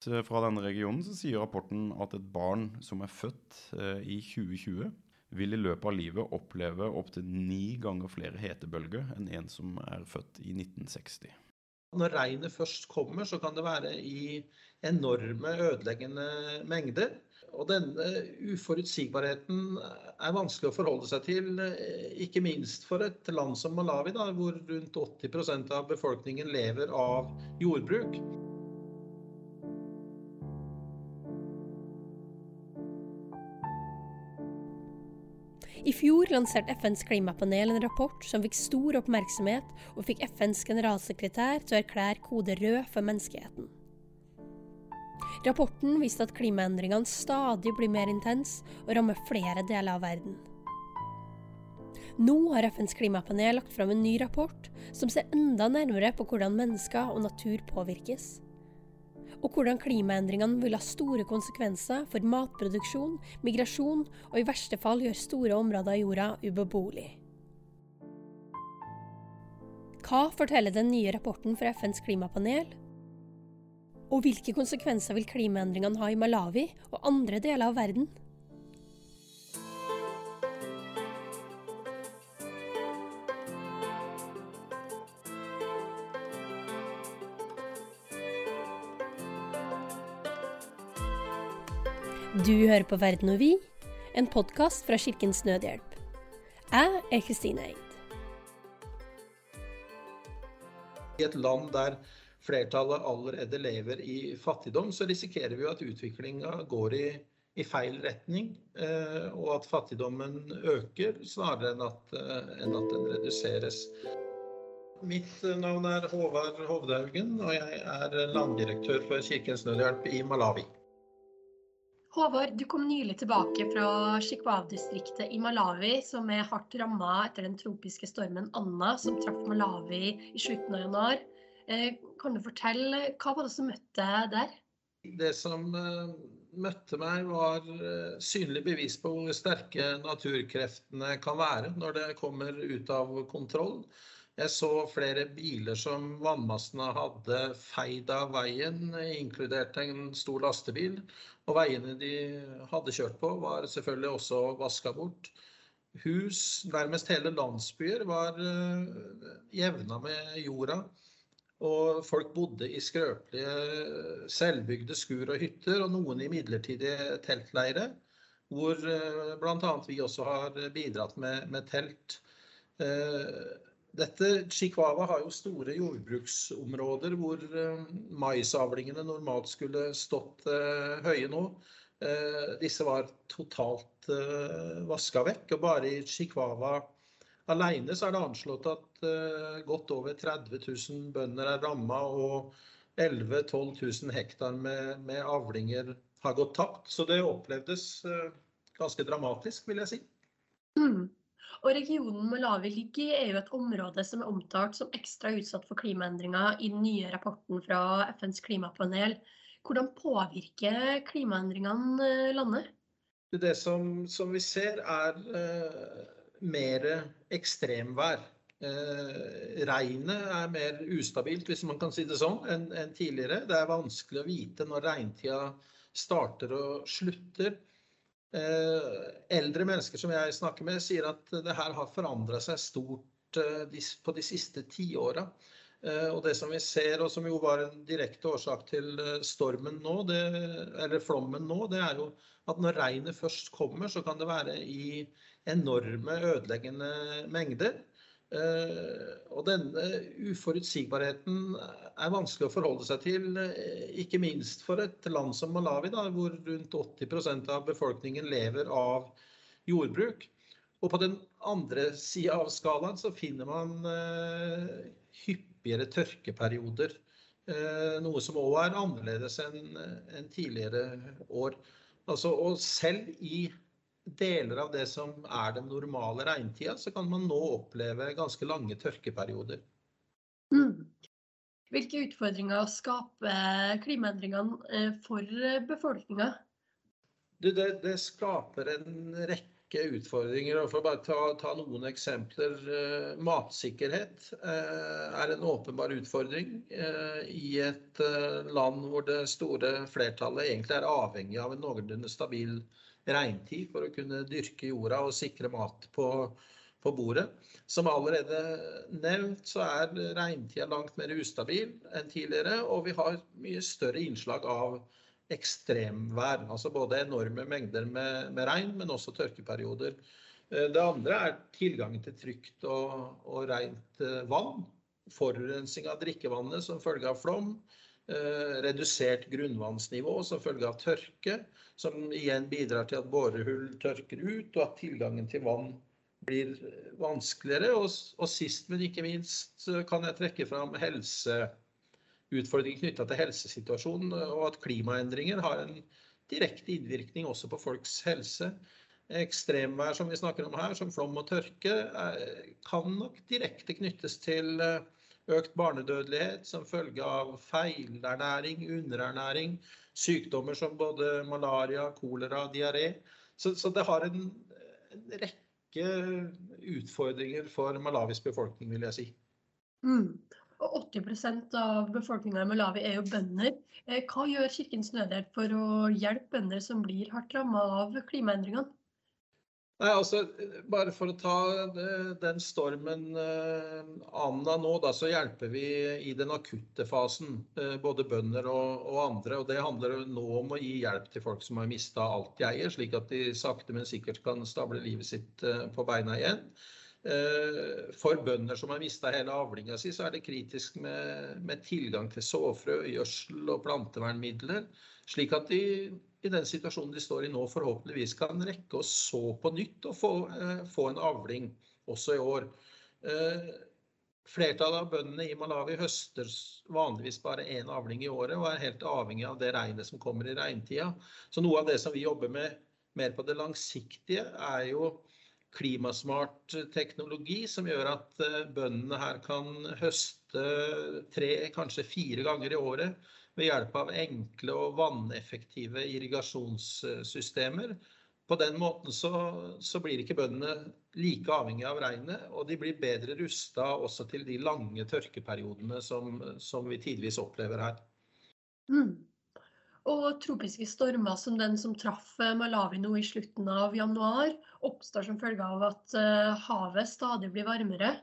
Fra denne regionen så sier rapporten at et barn som er født eh, i 2020, vil i løpet av livet oppleve opptil ni ganger flere hetebølger enn en som er født i 1960. Når regnet først kommer, så kan det være i enorme ødeleggende mengder. Og denne uforutsigbarheten er vanskelig å forholde seg til, ikke minst for et land som Malawi, da, hvor rundt 80% av befolkningen lever av jordbruk. I fjor lanserte FNs klimapanel en rapport som fikk stor oppmerksomhet, og fikk FNs generalsekretær til å erklære kode rød for menneskeheten. Rapporten viste at klimaendringene stadig blir mer intense og rammer flere deler av verden. Nå har FNs klimapanel lagt fram en ny rapport som ser enda nærmere på hvordan mennesker og natur påvirkes og hvordan klimaendringene vil ha store konsekvenser for matproduksjon, migrasjon og i verste fall gjøre store områder av jorda ubeboelig. Hva forteller den nye rapporten fra FNs klimapanel? Og hvilke konsekvenser vil klimaendringene ha i Malawi og andre deler av verden? Du hører på Verden og vi, en podkast fra Kirkens Nødhjelp. Jeg er Kristine Eid. I et land der flertallet allerede lever i fattigdom, så risikerer vi at utviklinga går i, i, feil retning. Eh, og at fattigdommen øker snarere enn at, eh, enn at den reduseres. Mitt navn er Håvard Hovdehaugen, og jeg er landdirektør for Kirkens Nødhjelp i Malawi. Håvard, du kom nylig tilbake fra Chikwav-distriktet i Malawi, som er hardt ramma etter den tropiske stormen Anna, som traff Malawi i slutten av januar. Eh, kan du fortelle, hva var det som møtte deg der? Det som eh, møtte meg, var eh, synlig bevis på hvor sterke naturkreftene kan være når det kommer ut av kontroll. Jeg så flere biler som vannmassene hadde feid av veien, inkludert en stor lastebil. Og veiene de hadde kjørt på, var selvfølgelig også vaska bort. Hus, nærmest hele landsbyer, var uh, jevna med jorda. Og folk bodde i skrøpelige, selvbygde skur og hytter, og noen i midlertidige teltleire. Hvor uh, bl.a. vi også har bidratt med, med telt. Uh, dette Chihuahua har jo store jordbruksområder hvor uh, maisavlingene normalt skulle stått uh, høye nå. Uh, disse var totalt vaska vekk. Og bare i Chihuahua alene så er det anslått at godt over 30 000 bønder er ramma, og 11 000-12 000 hektar med, med, avlinger har gått tapt. Så det opplevdes ganske dramatisk, vil jeg si. Mm. Og regionen Malawi ligger i er jo et område som er omtalt som ekstra utsatt for klimaendringer i den nye rapporten fra FNs klimapanel. Hvordan påvirker klimaendringene eh, landet? Det som, som vi ser, er uh, mer ekstremvær. Uh, regnet er mer ustabilt, hvis man kan si det sånn, enn en tidligere. Det er vanskelig å vite når regntida starter og slutter. Eh, eldre mennesker som jeg snakker med, sier at det her har forandra seg stort eh, på de siste tiåra. Eh, og det som vi ser, og som jo var en direkte årsak til stormen nå, det, eller flommen nå, det er jo at når regnet først kommer, så kan det være i enorme ødeleggende mengder. Eh, og denne uforutsigbarheten er vanskelig å forholde seg til, eh, ikke minst for et land som Malawi, da, hvor rundt 80% av befolkningen lever av jordbruk. Og på den andre sida av skalaen så finner man uh, hyppigere tørkeperioder. Noe som òg er annerledes enn tidligere år. Altså, og selv i deler av det som er den normale regntida, så kan man nå oppleve ganske lange tørkeperioder. Mm. Hvilke utfordringer skaper klimaendringene eh, for befolkninga? Det, det, skaper en rekke utfordringer. For å bare ta, ta noen eksempler. Eh, matsikkerhet eh, er en åpenbar utfordring eh, i et eh, land hvor det store flertallet egentlig er avhengig av en noenlunde stabil regntid for å kunne dyrke jorda og sikre mat på, på bordet. Som allerede nevnt, så er regntida langt mer ustabil enn tidligere, og vi har mye større innslag av ekstremvær. Altså både enorme mengder med, med regn, men også tørkeperioder. Eh, det andre er tilgangen til trygt og, og rent eh, vann. Forurensing av drikkevannet som følge av flom. Eh, redusert grunnvannsnivå som følge av tørke, som igjen bidrar til at borehull tørker ut, og at tilgangen til vann blir vanskeligere. Og, og sist, men ikke minst, kan jeg trekke fram helseutfordringer knytta til helsesituasjonen, og at klimaendringer har en direkte innvirkning også på folks helse. Ekstremvær som vi snakker om her, som flom og tørke, kan nok direkte knyttes til eh, økt barnedødelighet som følge av feilernæring, underernæring, sykdommer som både malaria, kolera, diaré. Så, så, det har en, en, rekke utfordringer for Malawis befolkning, vil jeg si. Mm. Og 80 av befolkninga i Malawi er jo bønder. Eh, hva gjør Kirkens Nødhjelp for å hjelpe bønder som blir hardt ramma av klimaendringene? Nei, altså, Bare for å ta den stormen eh, Anna nå, da, så hjelper vi i den akutte fasen. Eh, både bønder og, og, andre. og Det handler nå om å gi hjelp til folk som har mista alt de eier, slik at de sakte, men sikkert kan stable livet sitt på beina igjen. Eh, for bønder som har mista hele avlinga si, så er det kritisk med, med tilgang til såfrø, gjødsel og plantevernmidler. Slik at de i den situasjonen de står i nå, forhåpentligvis kan rekke å så på nytt og få, eh, få en avling også i år. Eh, flertallet av bøndene i Malawi høster vanligvis bare én avling i året og er helt avhengig av det regnet som kommer i regntida. Så noe av det som vi jobber med mer på det langsiktige, er jo klimasmart teknologi som gjør at eh, bøndene her kan høste tre, kanskje fire ganger i året ved hjelp av enkle og vanneffektive irrigasjonssystemer. På den måten så, så blir ikke bøndene like avhengig av regnet, og de blir bedre rusta også til de lange tørkeperiodene som, som vi tidvis opplever her. Mm. Og tropiske stormer som den som traff eh, Malawi nå i slutten av januar, oppstår som følge av at eh, havet stadig blir varmere.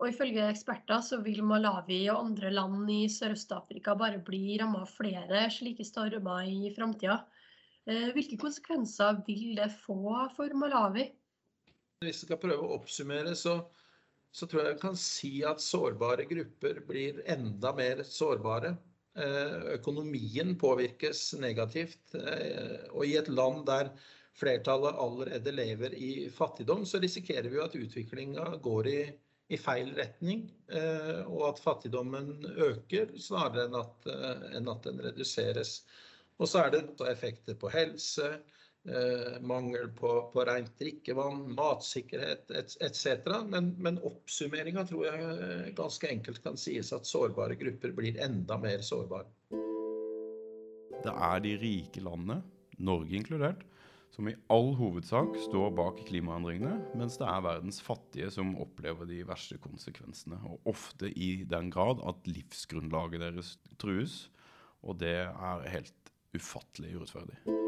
Og ifølge eksperter så vil Malawi og andre land i Sørøst-Afrika bare bli ramma av flere slike stormer i framtida. Eh, hvilke konsekvenser vil det få for Malawi? Hvis vi skal prøve å oppsummere, så, så tror jeg vi kan si at sårbare grupper blir enda mer sårbare. Eh, økonomien påvirkes negativt. Eh, og i et land der flertallet allerede lever i fattigdom, så risikerer vi at utviklinga går i, i, feil retning. Eh, og at fattigdommen øker snarere enn at, enn at den reduseres. Og så er det effekter på helse, Eh, mangel på, på rent drikkevann, matsikkerhet etc. Men, men oppsummeringa tror jeg ganske enkelt kan sies at sårbare grupper blir enda mer sårbare. Det er de rike landene, Norge inkludert, som i all hovedsak står bak klimaendringene, mens det er verdens fattige som opplever de verste konsekvensene. Og ofte i den grad at livsgrunnlaget deres trues. Og det er helt ufattelig urettferdig.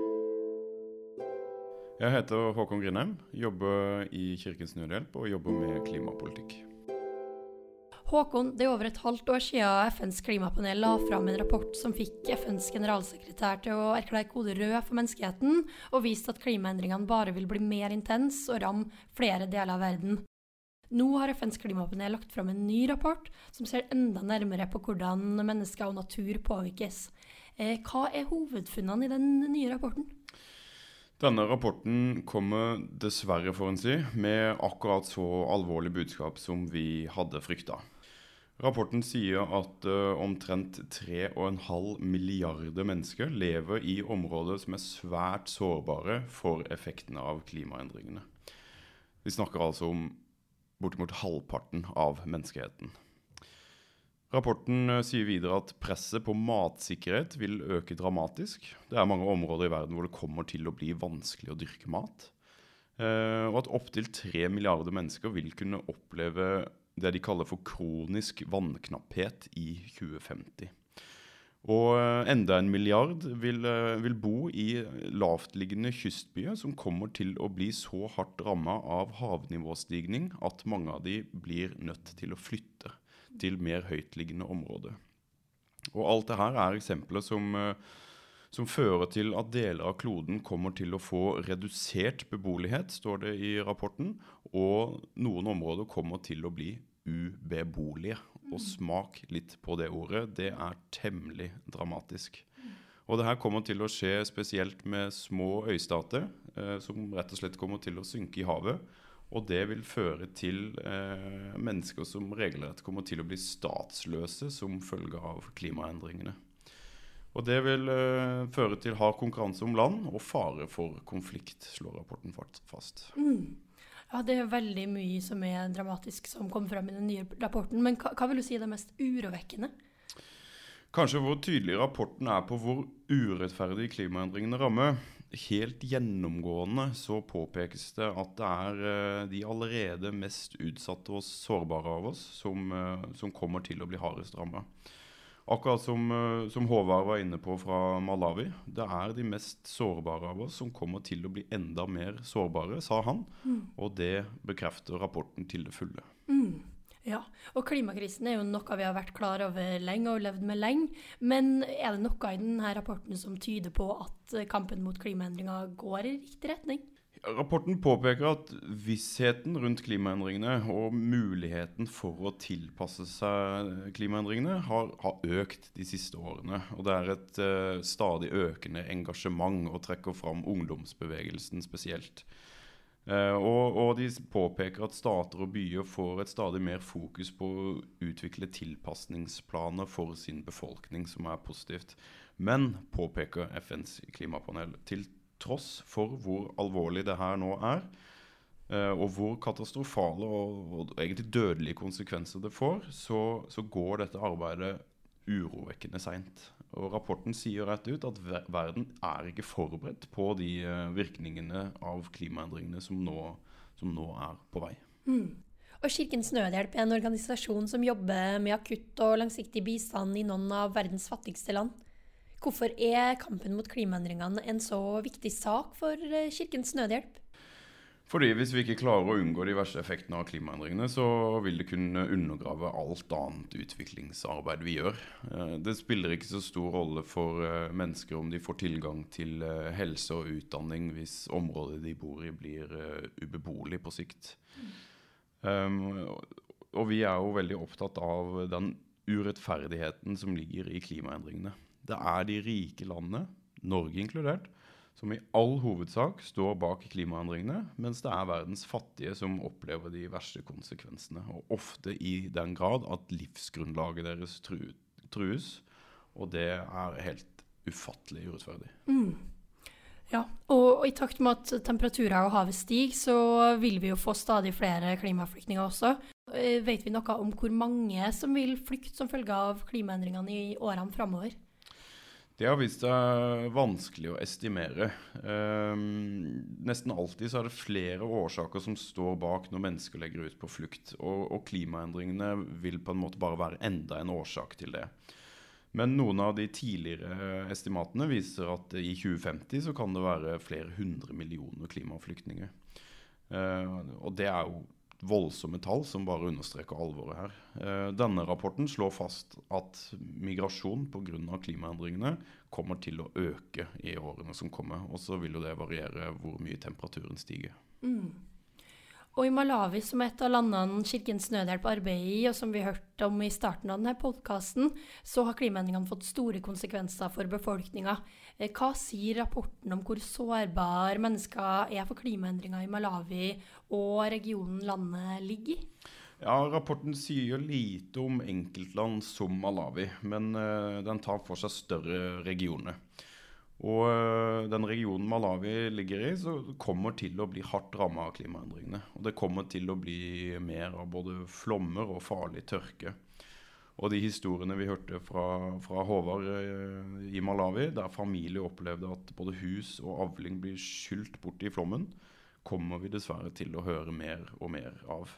Jeg heter Håkon Grindheim, jobber i Kirkens Nødhjelp og jobber med klimapolitikk. Håkon, det er over et halvt år siden FNs klimapanel la fram en rapport som fikk FNs generalsekretær til å erklære kode rød for menneskeheten, og viste at klimaendringene bare vil bli mer intens og ramme flere deler av verden. Nå har FNs klimapanel lagt fram en ny rapport som ser enda nærmere på hvordan mennesker og natur påvirkes. Eh, hva er hovedfunnene i den nye rapporten? Denne rapporten kommer dessverre, får en si, med akkurat så alvorlig budskap som vi hadde frykta. Rapporten sier at uh, omtrent 3,5 milliarder mennesker lever i områder som er svært sårbare for effektene av klimaendringene. Vi snakker altså om bortimot halvparten av menneskeheten. Rapporten eh, sier videre at presset på matsikkerhet vil øke dramatisk. Det er mange områder i verden hvor det kommer til å bli vanskelig å dyrke mat. Eh, og at opptil tre milliarder mennesker vil kunne oppleve det de kaller for kronisk vannknapphet i 2050. Og eh, enda en milliard vil, vil bo i lavtliggende kystbyer som kommer til å bli så hardt ramma av havnivåstigning at mange av de blir nødt til å flytte til mer høytliggende områder. Og alt det her er eksempler som, eh, som fører til at deler av kloden kommer til å få redusert beboelighet, står det i rapporten, og noen områder kommer til å bli ubeboelige. Og smak litt på det ordet. Det er temmelig dramatisk. Og det her kommer til å skje spesielt med små øystater, eh, som rett og slett kommer til å synke i havet. Og det vil føre til eh, mennesker som regelrett kommer til å bli statsløse som følge av klimaendringene. Og det vil eh, føre til hard konkurranse om land og fare for konflikt, slår rapporten fast. Mm. Ja, det er veldig mye som er dramatisk som kommer frem i den nye rapporten. Men hva, hva vil du si er det mest urovekkende? Kanskje hvor tydelig rapporten er på hvor urettferdig klimaendringene rammer. Helt gjennomgående så påpekes det at det er eh, de allerede mest utsatte og sårbare av oss som, eh, som kommer til å bli hardest ramma. Akkurat som, eh, som, Håvard var inne på fra Malawi. Det er de mest sårbare av oss som kommer til å bli enda mer sårbare, sa han. Mm. Og det bekrefter rapporten til det fulle. Mm. Ja, og klimakrisen er jo noe vi har vært klar over lenge og levd med lenge. Men er det noe i denne rapporten som tyder på at kampen mot klimaendringer går i riktig retning? Rapporten påpeker at vissheten rundt klimaendringene og muligheten for å tilpasse seg klimaendringene har, har økt de siste årene. Og det er et uh, stadig økende engasjement og trekker fram ungdomsbevegelsen spesielt. Uh, og, og, de påpeker at stater og byer får et stadig mer fokus på å utvikle tilpasningsplaner for sin befolkning, som er positivt. Men, påpeker FNs klimapanel, til tross for hvor alvorlig det her nå er, eh, og hvor katastrofale og, og, egentlig dødelige konsekvenser det får, så, så går dette arbeidet urovekkende seint. Og rapporten sier rett ut at verden er ikke forberedt på de eh, virkningene av klimaendringene som nå, som nå er på vei. Mm. Og Kirkens Nødhjelp er en organisasjon som jobber med akutt og langsiktig bistand i noen av verdens fattigste land. Hvorfor er kampen mot klimaendringene en så viktig sak for eh, Kirkens Nødhjelp? Fordi Hvis vi ikke klarer å unngå de verste effektene av klimaendringene, så vil det kunne undergrave alt annet utviklingsarbeid vi gjør. Eh, det spiller ikke så stor rolle for eh, mennesker om de får tilgang til helse og utdanning hvis området de bor i blir ubeboelig på sikt. Um, og vi er jo veldig opptatt av den urettferdigheten som ligger i klimaendringene. Det er de rike landene, Norge inkludert, som i all hovedsak står bak klimaendringene, mens det er verdens fattige som opplever de verste konsekvensene. Og ofte i den grad at livsgrunnlaget deres trues. Og det er helt ufattelig urettferdig. Mm. Ja, og, i takt med at temperaturer og havet stiger, så vil vi jo få stadig flere klimaflyktninger også. Eh, vet vi noe om hvor mange som vil flykte som følge av klimaendringene i årene framover? Det har vist seg vanskelig å estimere. Um, nesten alltid så er det flere årsaker som står bak når mennesker legger ut på flukt. Og, og, klimaendringene vil på en måte bare være enda en årsak til det. Men noen av de tidligere estimatene viser at i 2050 så kan det være flere hundre millioner klimaflyktninger. Uh, og det er jo voldsomme tall som bare understreker alvoret her. Eh, denne rapporten slår fast at migrasjon pga. klimaendringene kommer til å øke i årene som kommer. Og så vil jo det variere hvor mye temperaturen stiger. Mm. Og i Malawi, som er et av landene Kirkens Nødhjelp arbeider i, og som vi hørte om i starten av denne podkasten, så har klimaendringene fått store konsekvenser for befolkninga. Eh, hva sier rapporten om hvor sårbare mennesker er for klimaendringer i Malawi og regionen landet ligger i? Ja, Rapporten sier jo lite om enkeltland som Malawi, men uh, den tar for seg større regioner. Og eh, den regionen Malawi ligger i, så kommer til å bli hardt ramma av klimaendringene. Og det kommer til å bli mer av både flommer og farlig tørke. Og de historiene vi hørte fra, fra Håvard eh, i Malawi, der familie opplevde at både hus og avling blir skylt bort i flommen, kommer vi dessverre til å høre mer og mer av.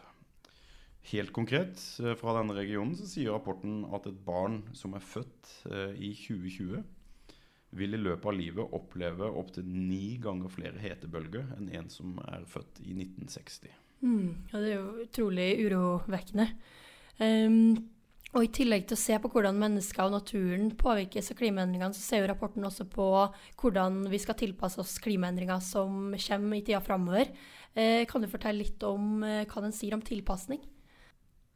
Helt konkret eh, fra denne regionen så sier rapporten at et barn som er født i 2020, vil i løpet av livet oppleve opptil ni ganger flere hetebølger enn en som er født i 1960. Mm, ja, det er jo utrolig urovekkende. Um, og I tillegg til å se på hvordan mennesker og naturen påvirkes av klimaendringene, så ser jo rapporten også på hvordan vi skal tilpasse oss klimaendringer som kommer i tida framover. Uh, kan du fortelle litt om uh, hva den sier om tilpasning?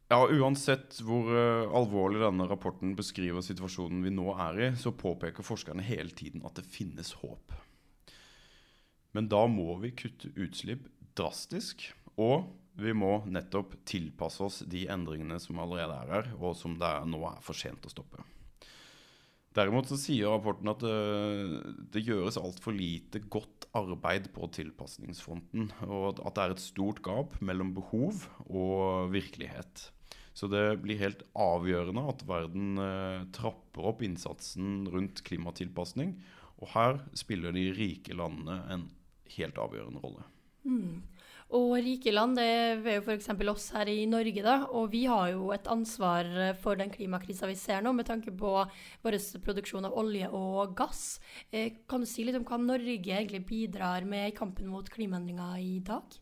Ja, Uansett hvor uh, alvorlig denne rapporten beskriver situasjonen vi nå er i, så påpeker forskerne hele tiden at det finnes håp. Men da må vi kutte utslipp drastisk, og vi må nettopp tilpasse oss de endringene som allerede er her, og som det er, nå er for sent å stoppe. Derimot så sier rapporten at det, uh, det gjøres altfor lite godt arbeid på tilpasningsfronten, og at det er et stort gap mellom behov og virkelighet. Så det blir helt avgjørende at verden eh, trapper opp innsatsen rundt klimatilpasning. Og her spiller de rike landene en helt avgjørende rolle. Mm. Og rike land, det er jo f.eks. oss her i Norge, da. Og vi har jo et ansvar for den klimakrisa vi ser nå, med tanke på vår produksjon av olje og gass. Eh, kan du si litt om hva Norge egentlig bidrar med i kampen mot klimaendringer i dag?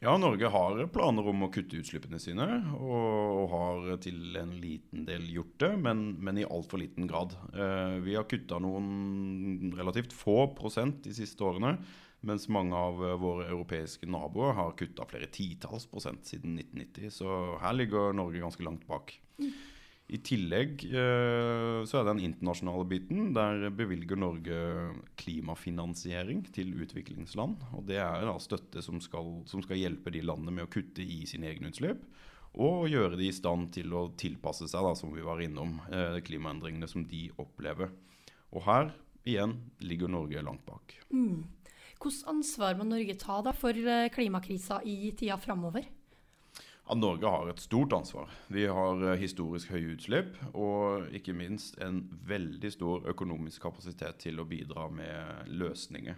Ja, Norge har planer om å kutte utslippene sine, og har til en liten del gjort det, men, men i altfor liten grad. Eh, vi har kutta noen relativt få prosent de siste årene, mens mange av våre europeiske naboer har kutta flere titalls prosent siden 1990. Så her ligger Norge ganske langt bak. Mm. I tillegg eh, så er det den internasjonale biten. Der bevilger Norge klimafinansiering til utviklingsland. Og det er da støtte som skal, som skal hjelpe de landene med å kutte i sine egne utslipp. Og gjøre de i stand til å tilpasse seg, da, som vi var innom, eh, klimaendringene som de opplever. Og her igjen ligger Norge langt bak. Mm. Hvilket ansvar må Norge ta da for eh, klimakrisa i tida framover? At Norge har et stort ansvar. Vi har eh, historisk høye utslipp og ikke minst en veldig stor økonomisk kapasitet til å bidra med løsninger.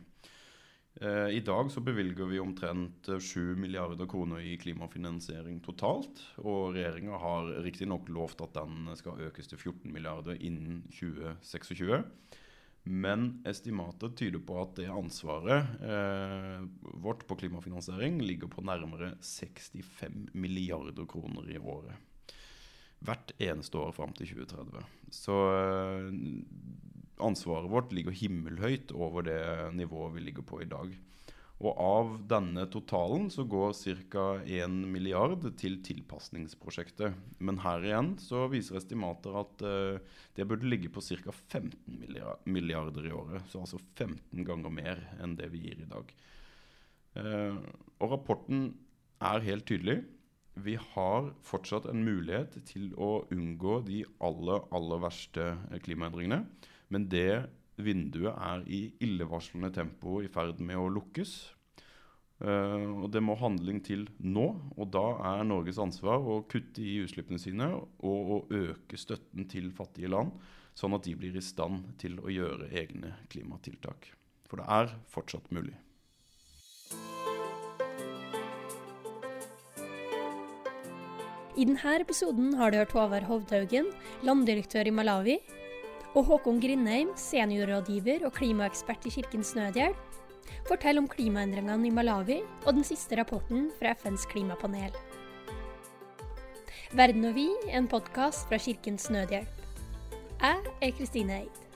Eh, I dag så bevilger vi omtrent 7 milliarder kroner i klimafinansiering totalt. Og regjeringa har riktignok lovt at den skal økes til 14 milliarder innen 2026. Men estimatet tyder på at det ansvaret eh, vårt på klimafinansiering ligger på nærmere 65 milliarder kroner i året. Hvert eneste år fram til 2030. Så eh, ansvaret vårt ligger himmelhøyt over det nivået vi ligger på i dag. Og av denne totalen så går ca. 1 milliard til tilpasningsprosjektet. Men her igjen så viser estimater at uh, det burde ligge på ca. 15 milliarder i året. Så altså 15 ganger mer enn det vi gir i dag. Uh, og rapporten er helt tydelig. Vi har fortsatt en mulighet til å unngå de aller, aller verste klimaendringene. Men det vinduet er i illevarslende tempo i ferd med å lukkes. Uh, og Det må handling til nå, og da er Norges ansvar å kutte i utslippene sine og å øke støtten til fattige land, sånn at de blir i stand til å gjøre egne klimatiltak. For det er fortsatt mulig. I denne episoden har du hørt Håvard Hovdhaugen, landdirektør i Malawi, og Håkon Grindheim, seniorrådgiver og klimaekspert i Kirkens Nødhjelp, forteller om klimaendringene i Malawi og den siste rapporten fra FNs klimapanel. Verden og vi en podkast fra Kirkens Nødhjelp. Jeg er Kristine Eid.